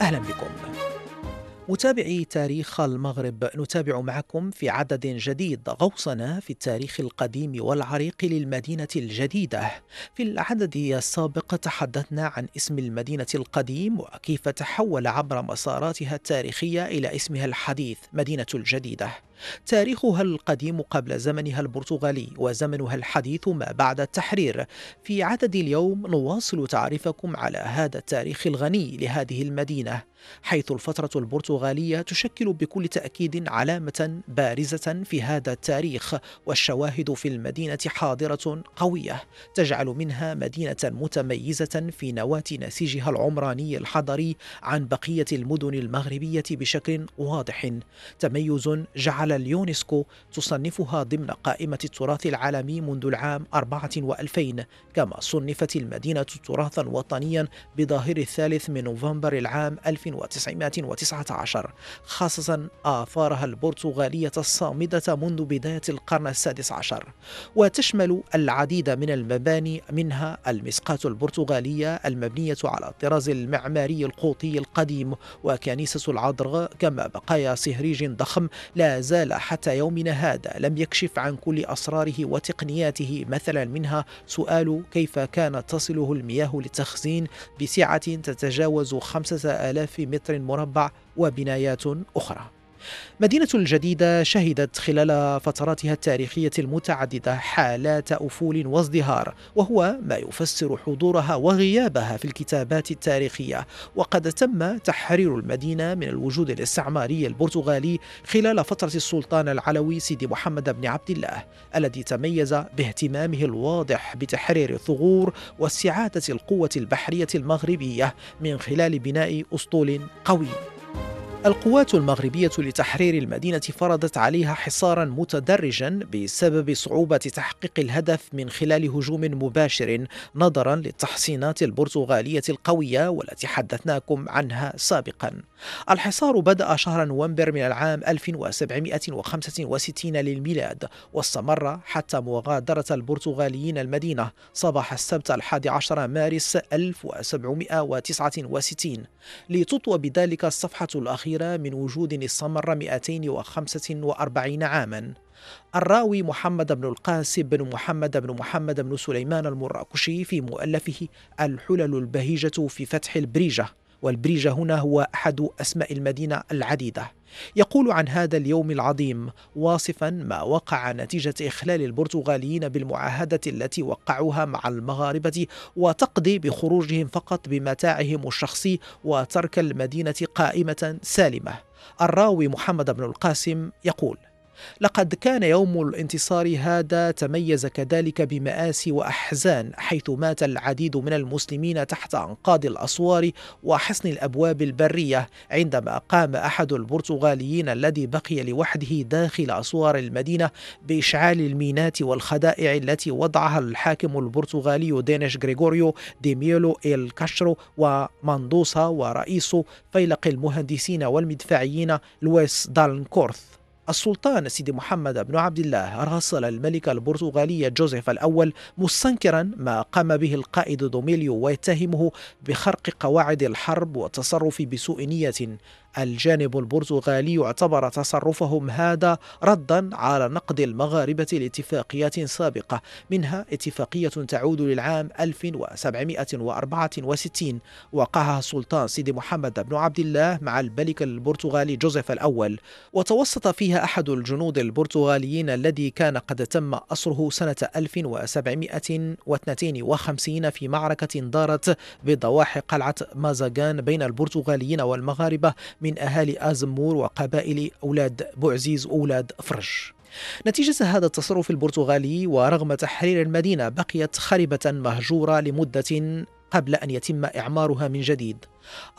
أهلا بكم متابعي تاريخ المغرب نتابع معكم في عدد جديد غوصنا في التاريخ القديم والعريق للمدينة الجديدة. في العدد السابق تحدثنا عن اسم المدينة القديم وكيف تحول عبر مساراتها التاريخية إلى اسمها الحديث مدينة الجديدة. تاريخها القديم قبل زمنها البرتغالي وزمنها الحديث ما بعد التحرير. في عدد اليوم نواصل تعريفكم على هذا التاريخ الغني لهذه المدينة حيث الفترة البرتغالية تشكل بكل تأكيد علامة بارزة في هذا التاريخ والشواهد في المدينة حاضرة قوية تجعل منها مدينة متميزة في نواة نسيجها العمراني الحضري عن بقية المدن المغربية بشكل واضح. تميز جعل على اليونسكو تصنفها ضمن قائمة التراث العالمي منذ العام 4 و2000 كما صنفت المدينة تراثا وطنيا بظاهر الثالث من نوفمبر العام 1919 خاصة آثارها البرتغالية الصامدة منذ بداية القرن السادس عشر. وتشمل العديد من المباني منها المسقاة البرتغالية المبنية على الطراز المعماري القوطي القديم وكنيسة العذراء كما بقايا صهريج ضخم لا زال زال حتى يومنا هذا. لم يكشف عن كل أسراره وتقنياته مثلا منها سؤال كيف كانت تصله المياه للتخزين بسعة تتجاوز خمسة آلاف متر مربع وبنايات أخرى. مدينة الجديدة شهدت خلال فتراتها التاريخية المتعددة حالات أفول وازدهار وهو ما يفسر حضورها وغيابها في الكتابات التاريخية. وقد تم تحرير المدينة من الوجود الاستعماري البرتغالي خلال فترة السلطان العلوي سيدي محمد بن عبد الله الذي تميز باهتمامه الواضح بتحرير الثغور واستعادة القوة البحرية المغربية من خلال بناء أسطول قوي. القوات المغربية لتحرير المدينة فرضت عليها حصارا متدرجا بسبب صعوبة تحقيق الهدف من خلال هجوم مباشر نظرا للتحصينات البرتغالية القوية والتي حدثناكم عنها سابقا. الحصار بدأ شهر نوفمبر من العام 1765 للميلاد واستمر حتى مغادرة البرتغاليين المدينة صباح السبت الحادي عشر مارس 1769 لتطوى بذلك الصفحة الأخيرة الأخيرة من وجود استمر 245 عاما. الراوي محمد بن القاسم بن محمد بن محمد بن سليمان المراكشي في مؤلفه الحلل البهيجة في فتح البريجة. والبريجة هنا هو أحد أسماء المدينة العديدة. يقول عن هذا اليوم العظيم واصفا ما وقع نتيجة إخلال البرتغاليين بالمعاهدة التي وقعوها مع المغاربة وتقضي بخروجهم فقط بمتاعهم الشخصي وترك المدينة قائمة سالمة. الراوي محمد بن القاسم يقول لقد كان يوم الانتصار هذا تميز كذلك بمآسي وأحزان حيث مات العديد من المسلمين تحت أنقاض الأسوار وحصن الأبواب البرية عندما قام أحد البرتغاليين الذي بقي لوحده داخل أسوار المدينة بإشعال المينات والخدائع التي وضعها الحاكم البرتغالي دينيش غريغوريو دي ميلو إل كاشرو وماندوسا ورئيس فيلق المهندسين والمدفعيين لويس دالنكورث. السلطان سيدي محمد بن عبد الله راسل الملك البرتغالي جوزيف الأول مستنكرا ما قام به القائد دوميليو ويتهمه بخرق قواعد الحرب والتصرف بسوء نية. الجانب البرتغالي اعتبر تصرفهم هذا ردا على نقد المغاربة لاتفاقيات سابقة. منها اتفاقية تعود للعام 1764 وقعها السلطان سيدي محمد بن عبد الله مع الملك البرتغالي جوزيف الأول. وتوسط فيها أحد الجنود البرتغاليين الذي كان قد تم أسره سنة 1752 في معركة دارت بضواحي قلعة مازاغان بين البرتغاليين والمغاربة من أهالي آزمور وقبائل أولاد بوعزيز وأولاد فرج. نتيجة هذا التصرف البرتغالي ورغم تحرير المدينة بقيت خربة مهجورة لمدة قبل أن يتم إعمارها من جديد.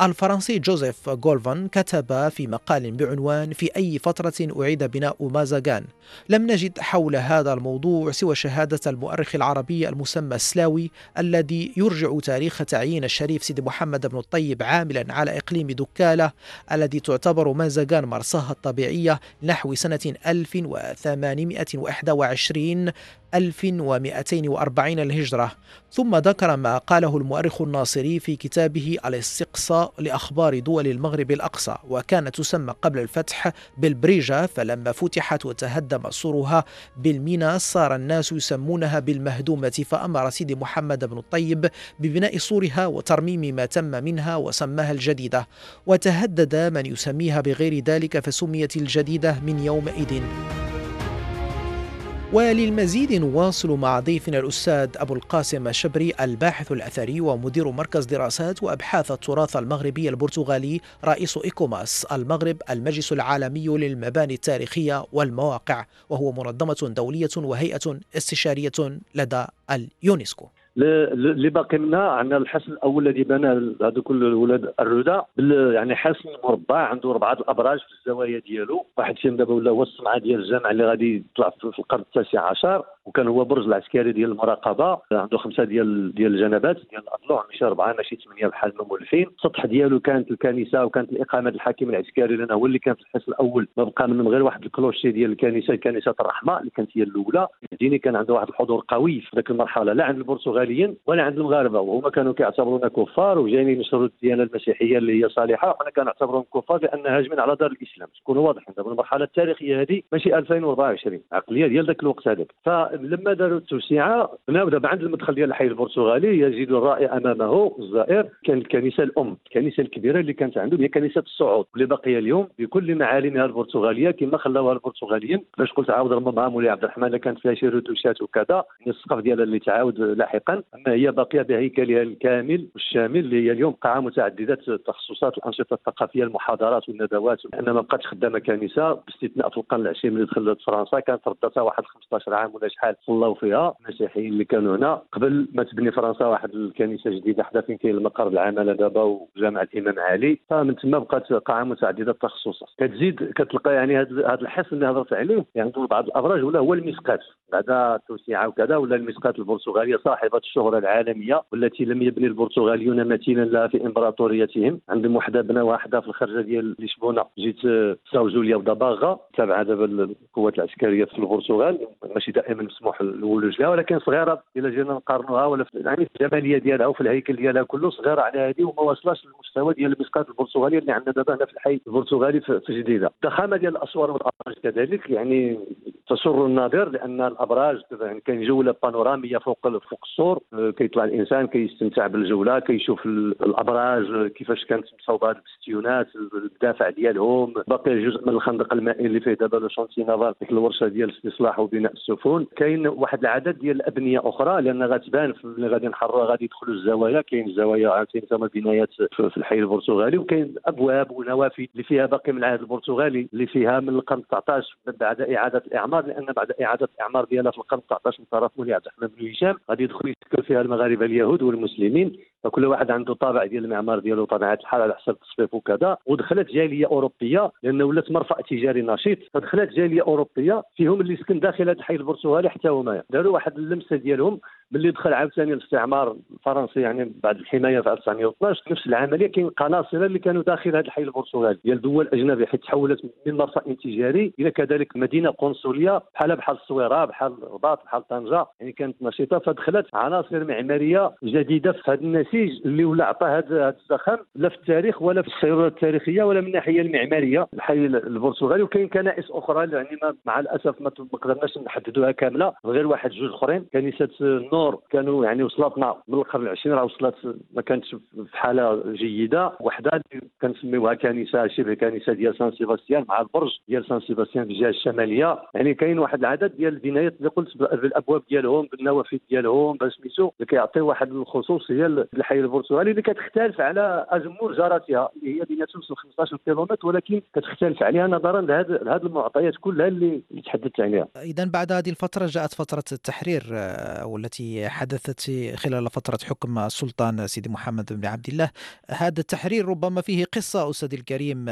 الفرنسي جوزيف غولفان كتب في مقال بعنوان في أي فترة أعيد بناء مازاغان لم نجد حول هذا الموضوع سوى شهادة المؤرخ العربي المسمى السلاوي الذي يرجع تاريخ تعيين الشريف سيدي محمد بن الطيب عاملا على إقليم دكالة الذي تعتبر مازاغان مرساها الطبيعية نحو سنة 1821 1240 الهجرة. ثم ذكر ما قاله المؤرخ الناصري في كتابه الإستقصاء لأخبار دول المغرب الأقصى وكانت تسمى قبل الفتح بالبريجة فلما فتحت وتهدم سورها بالمينا صار الناس يسمونها بالمهدومة فأمر سيدي محمد بن الطيب ببناء سورها وترميم ما تم منها وسماها الجديدة. وتهدد من يسميها بغير ذلك فسميت الجديدة من يومئذ. وللمزيد نواصل مع ضيفنا الأستاذ أبو القاسم الشبري الباحث الأثري ومدير مركز دراسات وأبحاث التراث المغربي البرتغالي رئيس إيكوموس المغرب المجلس العالمي للمباني التاريخية والمواقع وهو منظمة دولية وهيئة استشارية لدى اليونسكو. اللي باقي منا عندنا الحصن الأول الذي بنى هذو كل الولاد الرده يعني حصن مربع عنده اربعه الأبراج في الزوايا ديالو. واحد فيهم دابا ولا هو الصمعة ديال الجامع اللي غادي يطلع في القرن التاسع عشر وكان هو برج العسكري ديال المراقبة. عنده خمسة ديال ديال الجنبات ديال الاضلوع ماشي اربعه ماشي ثمانية بحال ما مولفين. السطح ديالو كانت الكنيسة وكانت الإقامة الحاكم العسكري لأن هو اللي كان في الحصن الأول. ما بقى منهم غير واحد الكلوشي ديال الكنيسة كنيسه الرحمة اللي كانت هي الأولى. ديني كان عنده واحد الحضور قوي في ذاك المرحلة لا عند البرتغاليين ولا عند المغاربة. وهما كانوا كيعتبرونا كفار وجايين ينشروا الديانة المسيحية اللي هي صالحة وحنا كنعتبرهم كفار لأن هاجمين على دار الإسلام. تكون واضح دابا المرحلة التاريخية هذه ماشي 2024 عقلية ديال ذاك الوقت هذاك. فلما داروا التوسعه بناو دابا عند المدخل ديال الحي البرتغالي يجد الرائي أمامه الزائر. كان الكنيسة الأم الكنيسة الكبيرة اللي كانت عندهم هي كنيسة الصعود. اللي باقيه اليوم بكل معالمها البرتغالية كما خلاوها البرتغاليين. باش قلت عاود ربما مولاي عبد الرحمن كانت فيها شي رتوشات وكذا السقف ديالها اللي تعاود لاحقا. أما هي باقية بهيكلها الكامل والشامل اللي هي اليوم قاعة متعددة التخصصات الأنشطة الثقافية المحاضرات والندوات. لأن ما بقاتش خدامه كنيسة باستثناء في القرن العشرين ملي دخلت فرنسا كانت ردتها واحد 15 عام ولا شحال. صلاو فيها المسيحيين اللي كانوا هنا. قبل ما تبني فرنسا واحد الكنيسة جديدة حدا فين كاين المقر العماله دابا وجامع الإمام علي. فمن تما بقات قاعة متعددة التخصصات كتزيد كتلقى يعني هذا الحصن اللي هضرت عليه يعني بعض الابراج ولا هو المسقات بعد التوسعه وكذا ولا المسقات البرتغاليه صاحبه الشهرة العالمية والتي لم يبني البرتغاليون مثيلا لها في إمبراطوريتهم. عندهم وحده بنا واحدة في الخرجه ديال لشبونة. جيت ساو جوليا وداباغا. تابعة دابا القوات العسكرية في البرتغال. ماشي دائما مسموح الولوج لها ولكن صغيرة الا جينا نقارنوها ولا في يعني في الجماليه ديالها وفي الهيكل ديالها كله صغيرة على هذه وما وصلش للمستوى ديال المسقات البرتغاليه اللي عندنا دابا هنا في الحي البرتغالي في جديدة. الضخامة ديال الأسوار والابراج كذلك يعني تسر الناظر لأن الأبراج يعني كاين جولة بانورامية فوق فوق السور. آه، كيطلع الإنسان كيستمتع بالجولة كيشوف الأبراج كيفاش كانت مصوبة البستيونات الدافع ديالهم. باقي جزء من الخندق المائي اللي فيه دابا لو شونتي نافال ديك الورشة ديال استصلاح وبناء السفن. كاين واحد العدد ديال الأبنية أخرى لأن غتبان ملي غادي نحررها غادي يدخلوا الزوايا. كاين الزوايا عاوتاني ثم بنايات في الحي البرتغالي وكاين أبواب ونوافذ اللي فيها باقي من العهد البرتغالي اللي فيها من القرن 19 بعد إعادة الإعمار لأن بعد إعادة الإعمار ديالها في القرن 19 من طرف مولاي عبد الرحمن بن هشام غادي يدخل يسكن فيها المغاربة اليهود والمسلمين فكل واحد عنده طابع ديال المعمار ديالو طبيعه الحال على حسب التصفيف وكذا. ودخلت جالية أوروبية لأن ولات مرفأ تجاري نشيط. فدخلت جالية أوروبية فيهم اللي سكن داخل هذا الحي البرتغالي حتى هما. داروا واحد اللمسة ديالهم ملي دخل عاوتاني الاستعمار الفرنسي يعني بعد الحماية في 1912 نفس العملية كاين قناصره اللي كانوا داخل هذا الحي البرتغالي ديال دول اجنبيه حيت تحولت من مرفأ تجاري إلى كذلك مدينة قنصلية بحال بحال الصويرة بحال الرباط بحال طنجة. يعني كانت نشيطة. فدخلت عناصر معمارية جديدة في هذا النسيج اللي ولا عطى هذا الزخم لا في التاريخ ولا في السيروره التاريخية ولا من الناحيه المعمارية. الحي البرتغالي وكاين كنائس أخرى يعني مع الأسف ما قدرناش نحددوها كاملة. غير واحد جوج أخرين. كنيسة النور كانوا يعني وصلتنا من القرن العشرين راه وصلت ما كانتش في حالة جيدة. وحدة كنسميوها كنيسة شبه كنيسة ديال سان سيباستيان مع البرج ديال سان سيباستيان في الجهة الشمالية. يعني كاين واحد العدد ديال البنايات اللي قلت بالأبواب ديالهم بالنوافذ ديالهم سميتو اللي كيعطيو واحد الخصوصيه للحي البرتغالي اللي كتختلف على أزمور جاراتها اللي هي بين 15 كيلومتر ولكن كتختلف عليها نظرا لهذه المعطيات كلها اللي تحدثت عليها. اذا بعد هذه الفترة جاءت فترة التحرير آه، والتي التي حدثت خلال فترة حكم السلطان سيدي محمد بن عبد الله. هذا التحرير ربما فيه قصة أستاذ الكريم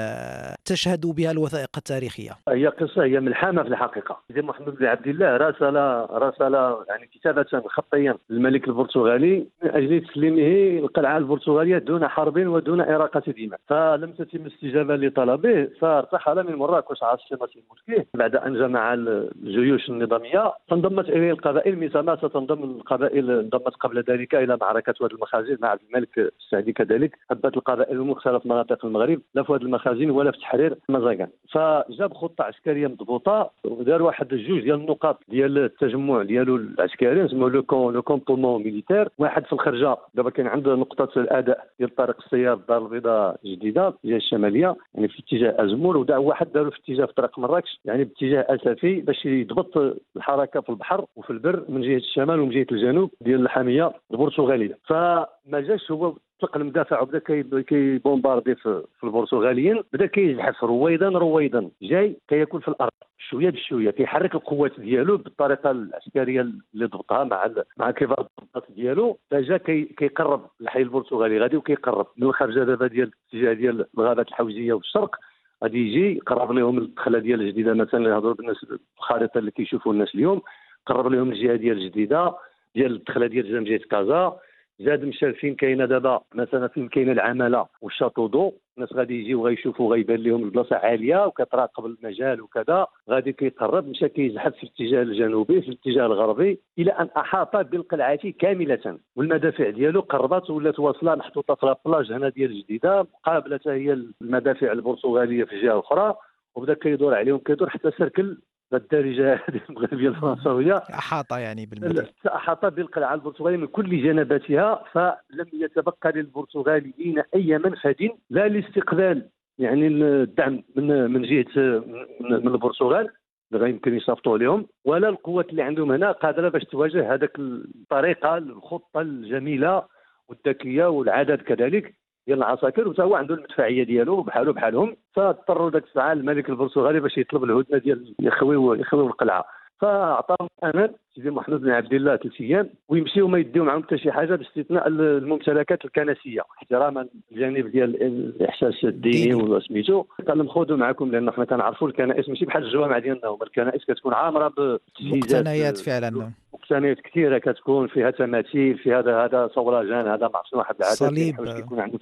تشهد بها الوثائق التاريخية. هي قصة هي ملحمة في الحقيقة. سيدي محمد بن عبد الله راسل راسل يعني كتابة خطيا للملك البرتغالي من أجل تسليمه القلعة البرتغالية دون حرب ودون إراقة دماء. فلم تتم الاستجابة لطلبه فارتحل من مراكش عاصمة الملكيه بعد أن جمع الجيوش النظامية فانضمت إليه القبائل مثل ستنضم القبائل انضمت قبل ذلك إلى معركة واد المخازن مع الملك السعدي كذلك. هبت القبائل المختلف مناطق المغرب لا في واد المخازن ولا في تحرير مزاقان فجاب خطة عسكرية مضبوطة ودار واحد الجوج ديال النقاط ديال التجمع ديالو العسكري اسمه le campement militaire واحد في الخرجة دابا كان عنده نقطة الأداء ديال طريق السيار الدار البيضاء جديدة الجهة الشمالية يعني في اتجاه أزمور ودا واحد داروا في اتجاه في طريق مراكش يعني باتجاه اسفي باش يضبط الحركة في البحر وفي البر من جهة الشمال ومن جهة الجنوب ديال الحامية البرتغاليه فما جاش هو طلق المدافع وبدا كيبومباردي في, البرتغاليين بدا كيزحف رويدا رويدا. جاي كياكل في الأرض. شوية بشوية. كيحرك القوات ديالو بالطريقة العسكرية اللي ضبطها مع مع كبار الضباط ديالو. فجا كي كيقرب الحي البرتغالي غادي وكيقرب من الخرجة دابا ديال الاتجاه ديال الغابات الحوزية والشرق. غادي يجي قرب لهم الدخلة ديال الجديده مثلا اللي يهضروا بالناس الخريطه اللي كيشوفوا الناس اليوم. قرب لهم الجهة ديال الجديده ديال الدخلة ديال جنب كازا. زاد مشى فين كاينة دابا مثلا فين كاينة العمالة وال château d'eau الناس غادي يجيو غيشوفوا غيبان لهم البلاصة عالية وكتراقب المجال وكذا غادي كيقرب مشى كيزحف في الاتجاه الجنوبي في الاتجاه الغربي إلى أن أحاط بالقلعة كاملة. والمدافع ديالو قربت ولات واصلة محطوطة في la plage هنا ديال الجديده مقابلة هي المدافع البرتغالية في جهه أخرى وبدا كيدور عليهم كيدور حتى سركل الدارجه المغربيه الفرنسويه أحاط يعني بالمدينة أحاط بالقلعة البرتغالية من كل جنباتها فلم يتبقى للبرتغاليين أي منفذ لا لاستقبال يعني الدعم من من جهه من البرتغال. اللي يمكن يصيفطوا عليهم ولا القوات اللي عندهم هنا قادرة باش تواجه هذاك الطريقة الخطة الجميلة والذكية والعدد كذلك. ديال العساكر وتا هو عنده المدفعية ديالو بحالو بحالهم. فاضطروا ذاك الساعة الملك البرتغالي باش يطلب الهدنه ديال يخويو يخويو القلعة. فأعطاهم أمان سيدي محمد بن عبد الله ثلاث أيام ويمشيو ما يديو معهم حتى شي حاجة باستثناء الممتلكات الكنسية احتراما الجانب ديال الإحساس الديني وسميتو. قال لهم خذوا معكم لأن حنا كنعرفوا الكنائس ماشي بحال الجوامع ديالنا هما الكنائس كتكون عامرة بمقتنيات فعلا. مقتنيات كثيرة كتكون فيها تماثيل في هذا هذا صولجان هذا ما عرفتش واحد العدد صليب. كيكون عنده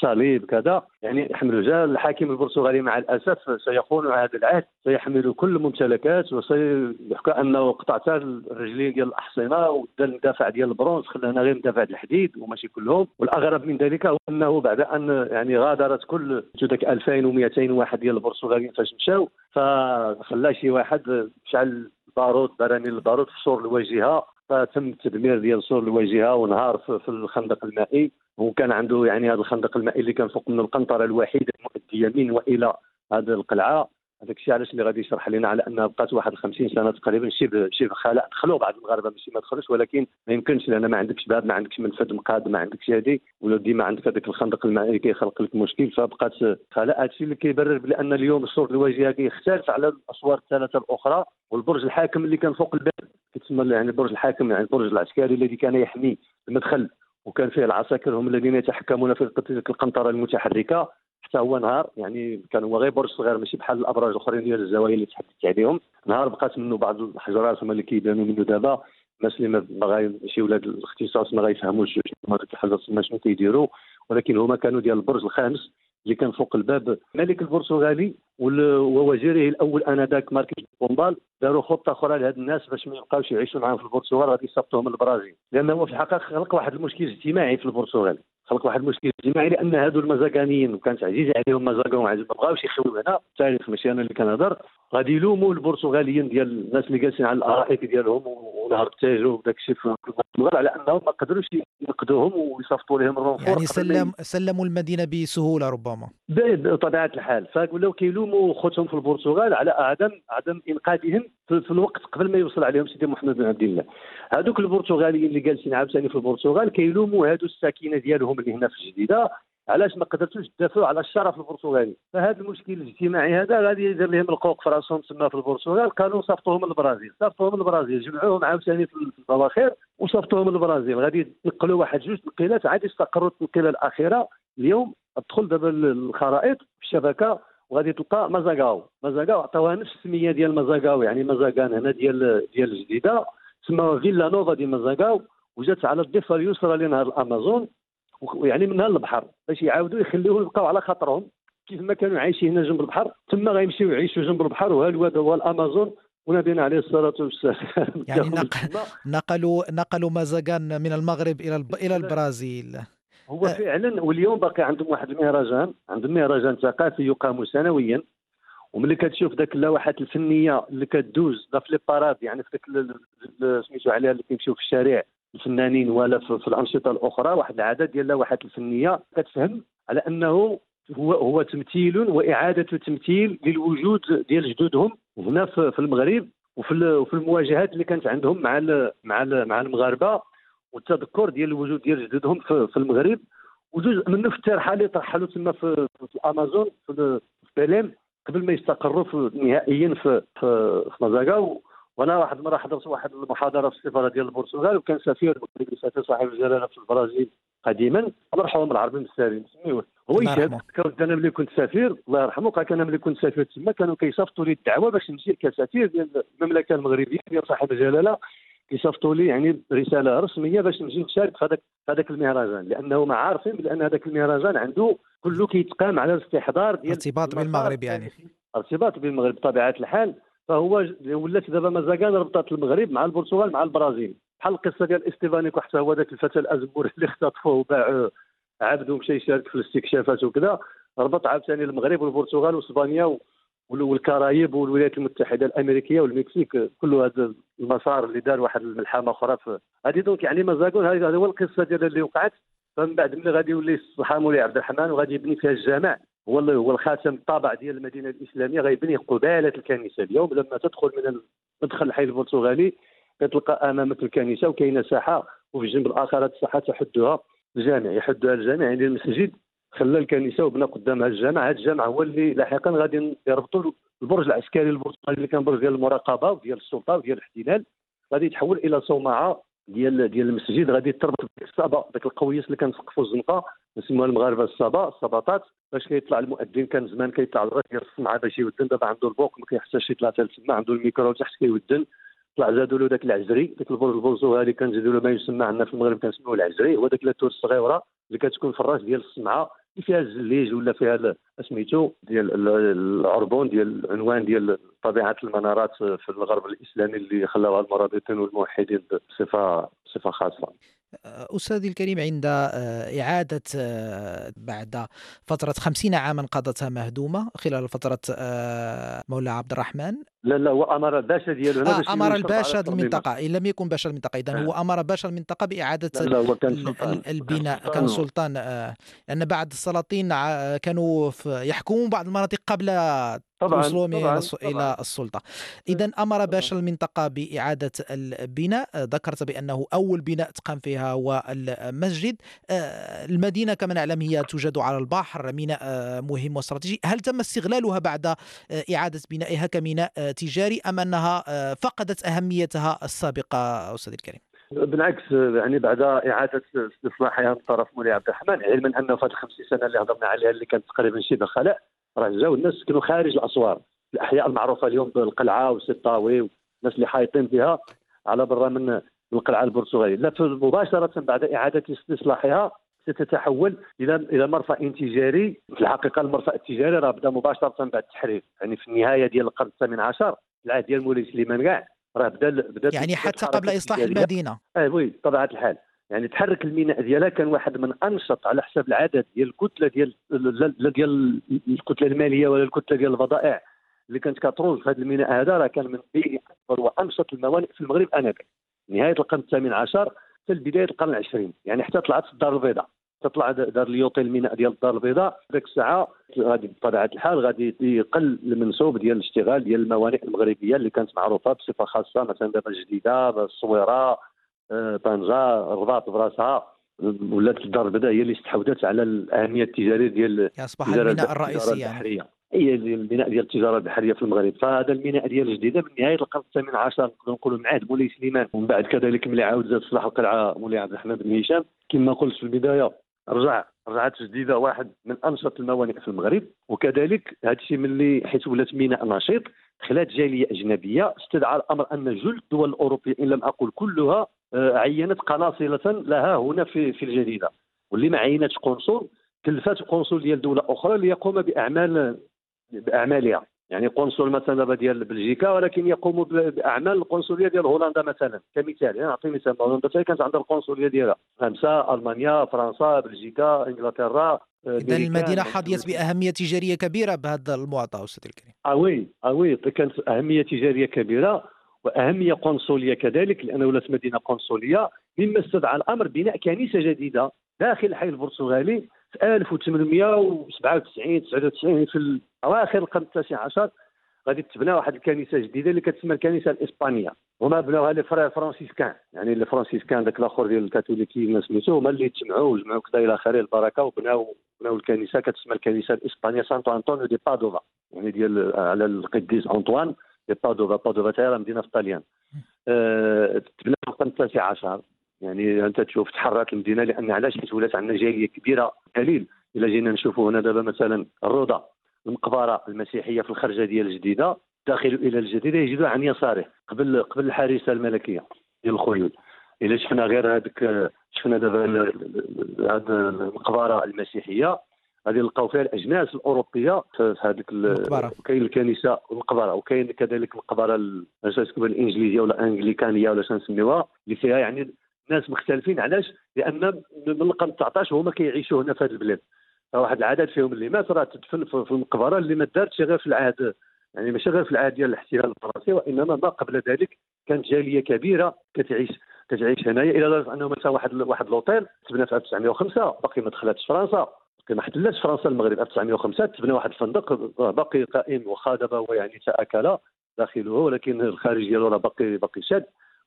صليب كذا يعني حمل جال الحاكم البرتغالي مع الأسف سيخون هذا العهد سيحمل كل الممتلكات وسيحكى انه قطع الرجلين ديال الأحصنة ودا المدافع ديال البرونز خلانا غير مدافع الحديد وماشي كلهم. والأغرب من ذلك هو أنه بعد أن يعني غادرت كل ذاك 2200 واحد ديال البرتغاليين فاش مشاو فخلى شي واحد شعل بارود براميل البارود في سور الواجهه فتم التدمير ديال سور الواجهة ونهار في الخندق المائي. وكان عنده يعني هذا الخندق المائي اللي كان فوق من القنطرة الوحيدة المؤدية من وإلى هذه القلعة. هذاك الشيء علاش اللي غادي يشرح لنا على أنها بقات واحد 50 سنة تقريبا شبه شبه خلاء دخلوا بعض المغاربة ماشي ما دخلوش ولكن ما يمكنش لأن ما عندكش باب ما عندكش منفذ مقاد ما عندكش هذه ولا ديما عندك هذاك الخندق المائي كيخلق لك مشكل فبقات خلاء هذا الشيء اللي كيبرر بان اليوم الصوت الواجهة كيختلف على الاسوار الثلاثة الأخرى. والبرج الحاكم اللي كان فوق الباب كيتسمى يعني البرج الحاكم يعني البرج العسكري الذي كان يحمي المدخل وكان فيه العساكر هم الذين يتحكمون في تلك القنطره المتحركه حتى هو نهار يعني كان هو غير برج صغير ماشي بحال الابراج الاخرين ديال الزوايا اللي تحدثت عليهم نهار بقات منه بعض الحجرات هما اللي كيبانوا منه دابا الناس اللي ما غاي شي ولاد الاختصاص ما غيفهموش هذيك الحجرات شنو كيديروا ولكن هما كانوا ديال البرج الخامس اللي كان فوق الباب. الملك البرتغالي ووزيره الأول آنذاك ماركيز بومبال داروا خطة أخرى لهاد الناس باش ما يبقاوش يعيشوا معاهم في البرتغال غادي يصيفطوهم من البرازيل لأنه هو في الحقيقة خلق واحد المشكل اجتماعي في البرتغال خلق واحد المشكل اجتماعي لأن هادو المزاقانيين وكانت عزيزه عليهم مزاقهم ما بغاوش يخيو هنا. التاريخ ماشي أنا اللي كنهضر غادي يلوموا البرتغاليين ديال الناس اللي جالسين على الأرائك ديالهم ونهار التاجو وداك الشيء في المغرب على أنهم ما قدروش ينقذوهم ويصيفطوا لهم الرونفور يعني سلم سلموا المدينة بسهولة ربما. بطبيعة الحال. فقلاو كيلوموا خوتهم في البرتغال على عدم عدم إنقاذهم في الوقت قبل ما يوصل عليهم سيدي محمد بن عبد الله. هذوك البرتغاليين اللي جالسين عاوتاني في البرتغال كيلوموا هادو الساكنة ديالهم اللي هنا في الجديده علاش ما قدرتوش تدافعوا على الشرف البرتغالي؟ فهذا المشكل الاجتماعي هذا غادي يدير لهم القوق في راسهم تما في البرتغال. كانوا صيفطوهم للبرازيل صيفطوهم للبرازيل جمعوهم عاوتاني في البواخر وصيفطوهم للبرازيل غادي ينقلوا واحد جوج تنقيلات. عاد يستقروا التنقيلة الأخيرة. اليوم تدخل دابا الخرائط في الشبكة وغادي تلقى مازاغاو. مازاغاو عطاوها نفس السمية ديال مازاغاو. يعني مازاغان هنا ديال ديال الجديده سماوها فيلا نوفا دي مازاغاو. وجات على الضفة اليسرى لنهر الأمازون. يعني منها البحر باش يعاودوا يخليوهم يبقاو على خاطرهم. كيف ما كانوا عايشين هنا جنب البحر تما غيمشيو يعيشوا جنب البحر وها الواد هو الأمازون. ونبينا عليه الصلاة والسلام. يعني نقلوا نقلوا مازاغان من المغرب إلى إلى البرازيل. هو أه. فعلا واليوم باقي عندهم واحد المهرجان. عندهم مهرجان ثقافي يقام سنويا. وملي كتشوف ذاك اللوحات الفنية اللي كدوز في les parades يعني في ذاك سميتو عليها اللي كيمشيو في الشارع. الفنانين ولا في, الأنشطة الأخرى واحد العدد ديال اللوحات الفنية. كتفهم على أنه هو هو تمثيل وإعادة تمثيل للوجود ديال جدودهم هنا في, المغرب وفي المواجهات اللي كانت عندهم مع مع مع المغاربة والتذكر ديال الوجود ديال جدودهم في, المغرب. وجزء منه في الترحال اللي ترحلوا تما في, في الامازون في, بليم قبل ما يستقروا نهائيا في في, في مزاغا وأنا واحد المرة حضرت واحد المحاضرة في السفارة ديال البرتغال وكان سفير سفير صاحب الجلالة في البرازيل قديما الله يرحمه بالعربي بالسالم سميوه. هو يشهد كان أنا ملي كنت سفير الله يرحمه قال أنا ملي كنت سفير تما كانوا كيصيفطوا لي الدعوة باش نمشي كسفير ديال المملكة المغربية ديال صاحب الجلالة كيصيفطوا لي يعني رسالة رسمية باش نجي نشارك في هذاك هذاك المهرجان لأنه ما عارفين بأن هذاك المهرجان عنده كله كيتقام على الاستحضار ديال ارتباط بالمغرب يعني. ارتباط بالمغرب بطبيعة الحال. فهو ولات دابا مزاكان ربطت المغرب مع البرتغال مع البرازيل. بحال القصة ديال استيفانيكو حتى هو ذاك الفتى الأزمور اللي اختطفوه وباع عبد ومشى يشارك في الاستكشافات وكذا. ربط عاوتاني المغرب والبرتغال وإسبانيا والكرايب والولايات المتحدة الأمريكية والمكسيك كل هذا المسار اللي دار واحد الملحمة أخرى هذه donc يعني مزاكون هذه هو القصة ديال اللي وقعت. فمن بعد ملي غادي يولي الصحه مولي عبد الرحمن وغادي يبني فيها الجامع هو هو الخاتم الطابع ديال المدينة الإسلامية غيبني قبالة الكنيسة. اليوم لما تدخل من مدخل الحي البرتغالي كتلقى أمامك الكنيسة وكاينة ساحة وفي الجنب الآخر هذه الساحه تحدها الجامع يحدها الجامع يعني المسجد. خلى الكنيسة وبنى قدامها الجامع. هذا الجامع هو اللي لاحقا غادي يربطوا البرج العسكري البرتغالي اللي كان برج ديال المراقبة وديال السلطة وديال الاحتلال. غادي يتحول إلى صومعة ديال ديال المسجد غادي تربط بديك الصابه ديك القويس اللي كنسقفوا الزنقة نسموها المغاربة الصابه الصباطات باش كيطلع المؤذن كان زمان كيطلع للراس ديال الصومعة باش يودن دابا عنده البوق ما كيحتاجش يطلع حتى تما عنده الميكرو تحت كيودن. طلع زادوا له ذاك العزري ذاك البرج البرتغالي كنزيدوا له ما يسمى عندنا في المغرب كنسموه العزري هو ذاك la tour الصغيرة اللي كتكون في الراس ديال الصومعة اللي فيها الزليج ولا فيها سميتو ديال العربون ديال العنوان ديال طبيعة المنارات في الغرب الإسلامي اللي خلاوها المرابطين والموحدين بصفه بصفة خاصة. أستاذي الكريم عند آه، إعادة آه، بعد فترة خمسين عاما قضتها مهدومة خلال فترة آه، مولاي عبد الرحمن. لا لا هو أمر الباشا ديالو آه أمر الباشا المنطقة إن لم يكن باشا المنطقة. اذا هو أمر باشا المنطقة بإعادة لا لا هو كان سلطان. البناء كان سلطان آه لأن بعد السلاطين كانوا يحكمون بعض المناطق قبل طبعا وصولهم طبعا إلى السلطة. اذا أمر باشا المنطقة بإعادة البناء. ذكرت بأنه أول بناء تقام فيها هو المسجد. المدينة كما نعلم هي توجد على البحر ميناء مهم واستراتيجي. هل تم استغلالها بعد إعادة بنائها كميناء تجاري أم أنها آه، فقدت أهميتها السابقة أستاذ الكريم؟ بالعكس يعني بعد إعادة استصلاحها من طرف مولاي عبد الرحمن علما أنه في الخمس سنة اللي هضرنا عليها اللي كانت تقريبا شبه خلاء راه جاو الناس سكنوا خارج الأسوار. الأحياء المعروفة اليوم بالقلعة وسطاوي والناس اللي حايطين فيها على برا من القلعة البرتغالية. لا مباشرة بعد إعادة استصلاحها ستتحول إلى إلى مرفأ تجاري في الحقيقة المرفأ التجاري راه بدأ مباشرة بعد التحرير. يعني في النهاية ديال القرن الثامن عشر العهد ديال مولاي سليمان كاع راه بدا بدا يعني حتى قبل إصلاح المدينة. آه وي بطبيعة الحال. يعني تحرك الميناء ديالها كان واحد من أنشط على حسب العدد ديال الكتلة ديال لا ديال الكتلة المالية ولا الكتلة ديال البضائع اللي كانت كتروج في هذا الميناء هذا راه كان من بين أكبر وأنشط الموانئ في المغرب آنذاك. نهاية القرن الثامن عشر حتى بدايه القرن العشرين يعني حتى طلعت الدار البيضاء. تطلع دار اليوطي الميناء ديال الدار البيضاء. ذاك الساعة غادي بطبيعة الحال غادي يقل المنسوب ديال الاشتغال ديال الموانئ المغربية اللي كانت معروفة بصفة خاصة مثلا دابا الجديده الصويره آه، طنجة الرباط براسها. ولات الدار البيضاء هي اللي استحوذت على الأهمية التجارية ديال اصبح الميناء الرئيسي يعني هي الميناء ديال التجارة البحرية في المغرب. فهذا الميناء ديال الجديدة من نهاية القرن الثامن عشر نقدروا نقولوا من عهد مولاي سليمان. ومن بعد كذلك ملي عاود زاد صلاح القلعه مولاي عبد الرحمن بن هشام. كما قلت في البداية رجع رجعت جديدة واحد من أنشط الموانئ في المغرب وكذلك هذا الشيء ملي حيت ولات ميناء نشيط خلات جالية أجنبية استدعى الأمر أن جل الدول الأوروبية إن لم أقل كلها آه، عينت قناصلة لها هنا في في الجديده واللي ما عينتش قنصل كلفات قنصل ديال دولة أخرى ليقوم بأعمال بأعمالها. يعني قنصل مثلا ديال بلجيكا ولكن يقوم بأعمال القنصلية ديال هولندا مثلا كمثال. يعني نعطي مثال. هولندا كانت عندها القنصلية ديالها. فرنسا ألمانيا فرنسا بلجيكا إنجلترا اذا المدينة حظيت بأهمية تجارية كبيرة بهذا المعطى أستاذ الكريم. آه وي. آه وي. كانت أهمية تجارية كبيرة وأهمية قنصلية كذلك لأن ولات مدينة قنصلية مما استدعى الأمر بناء كنيسة جديدة داخل الحي البرتغالي. 1897 99 في اواخر القرن التاسع عشر غادي تبنى واحد الكنيسة جديدة اللي كتسمى الكنيسة الإسبانية. هما بناوها les frères franciscains يعني les franciscains داك الآخر ديال الكاثوليكيين سميتو هما اللي تجمعوا وجمعوا كذا إلى اخره البركة وبناو بناو الكنيسة كتسمى الكنيسة الإسبانية سانتو أنطونيو دي بادوفا يعني ديال على القديس أنطوان دي بادوفا بادوفا تاهي مدينة في طاليان. أه تبنى في القرن التاسع عشر. يعني أنت تشوف تحررت المدينة لأن علاش حيت ولات عندنا جالية كبيرة. دليل إلا جينا نشوفوا هنا دابا مثلا الروضة المقبره المسيحية في الخرجة ديال الجديدة داخل إلى الجديدة يجدوا عن يساره قبل قبل الحارسة الملكية ديال الخيول. إلا شفنا غير هذيك شفنا دابا هذه المقبره المسيحية. غادي نلقاو فيها الأجناس الأوروبية في هذيك المقبره وكاين الكنيسة المقبره وكاين كذلك المقبره الإنجليزية ولا أنجليكانية ولا شنو نسميوها اللي فيها يعني ناس مختلفين علاش؟ لأن من القرن 19 هما كيعيشوا هنا في هذه البلاد. واحد العدد فيهم اللي مات راه تدفن في المقبرة اللي ما دارتش غير في العهد يعني ماشي غير في العهد ديال الاحتلال الفرنسي وإنما ما قبل ذلك كانت جالية كبيرة كتعيش كتعيش هنايا إلى درجة أنه مثلا واحد واحد لوطيل تبنى في 1905 باقي ما دخلاتش فرنسا باقي ما احتلتش فرنسا المغرب. 1905 تبنى واحد الفندق باقي قائم واخا دابا هو يعني تأكل داخله ولكن الخارج ديالو راه باقي باقي شاد.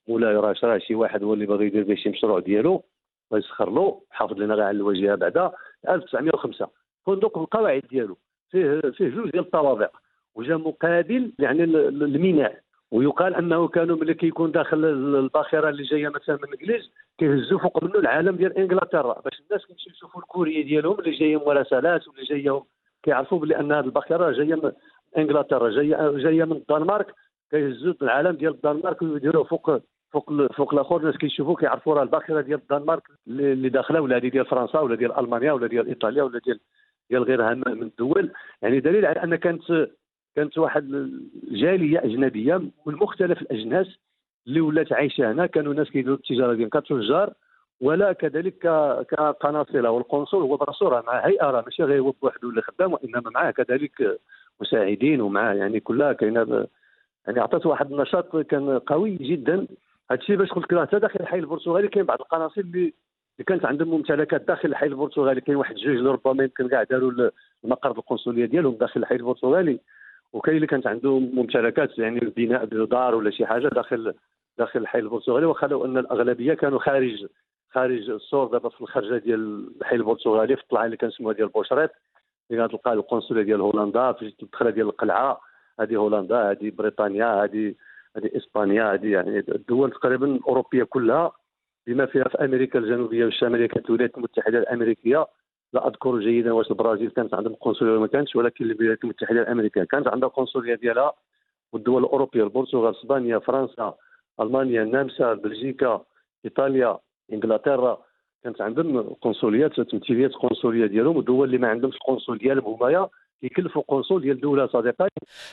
مولاي راه راه شي واحد هو اللي باغي يدير به شي مشروع ديالو ويسخر له حافظ لنا غير على الواجهه بعدا. 1905 فندق بالقواعد ديالو فيه فيه جوج ديال الطوابق. وجا مقابل يعني الميناء. ويقال أنه كانوا ملي كيكون داخل الباخرة اللي جاية مثلا من الانجليز كيهزوا فوق منه العالم ديال إنجلترا. باش الناس كيمشيو يشوفوا الكورية ديالهم اللي جاية مراسلات واللي جاية كيعرفوا بلي أن هذه الباخرة جاية من إنجلترا جاية جاية من الدنمارك. كيهزوا العالم ديال الدنمارك ويديروه فوق فوق فوق الآخر الناس كيشوفوا كيعرفوا راه الباخره ديال الدنمارك اللي داخله ولا هذه ديال فرنسا ولا ديال ألمانيا ولا ديال إيطاليا ولا ديال ديال غيرها من الدول. يعني دليل على أن كانت كانت واحد جالية أجنبية من مختلف الأجناس اللي ولات عايشة هنا. كانوا ناس كيديروا التجارة ديالهم كتجار ولا كذلك كقناصلة والقنصل هو براسو راه مع هيئة راه ماشي غير هو بوحده اللي خدام وإنما معاه كذلك مساعدين ومعاه يعني كلها كاينة يعني عطات واحد النشاط كان قوي جدا. هذا الشيء باش قلت لك حتى داخل الحي البرتغالي كاين بعض القناصل اللي كانت عندهم ممتلكات داخل الحي البرتغالي. كاين واحد جوج ربما يمكن كاع داروا المقر القنصلية ديالهم داخل الحي البرتغالي. وكاين اللي كانت عندهم ممتلكات يعني بناء دار ولا شي حاجة داخل داخل الحي البرتغالي. واخا لو أن الأغلبية كانوا خارج خارج السور دابا في الخرجة ديال الحي البرتغالي في الطلعة اللي كنسموها ديال بوشريط. اللي غتلقى القنصلية ديال هولندا في الدخلة ديال القلعة. هذه هولندا هذه بريطانيا هذه هذه إسبانيا هذه يعني الدول تقريبا الأوروبية كلها بما فيها في أمريكا الجنوبية والشماليه كانت الولايات المتحدة الأمريكية. لا أذكر جيدا واش البرازيل كانت عندهم قنصلية ولا ما كانتش ولكن الولايات المتحدة الأمريكية كانت عندها قنصلية ديالها. والدول الأوروبية البرتغال إسبانيا فرنسا ألمانيا النمسا بلجيكا إيطاليا إنجلترا كانت عندهم قنصليات تمثيليات قنصلية ديالهم. والدول اللي ما عندهمش القنصل ديالهم هما يكلفوا قنصل ديال دوله صديقه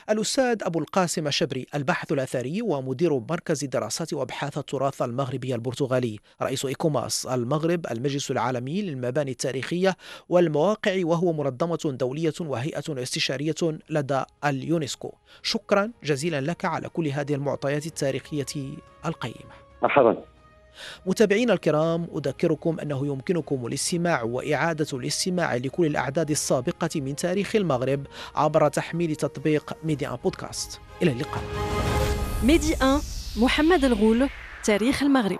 الأستاذ أبو القاسم الشبري الباحث الأثري ومدير مركز دراسات وأبحاث التراث المغربي البرتغالي. رئيس ICOMOS المغرب المجلس العالمي للمباني التاريخية والمواقع وهو منظمة دولية وهيئة استشارية لدى اليونسكو. شكرا جزيلا لك على كل هذه المعطيات التاريخية القيمة. مرحبا. متابعينا الكرام أذكركم أنه يمكنكم الاستماع وإعادة الاستماع لكل الأعداد السابقة من تاريخ المغرب عبر تحميل تطبيق Medi1 Podcast. إلى اللقاء. ميدي محمد الغول تاريخ المغرب.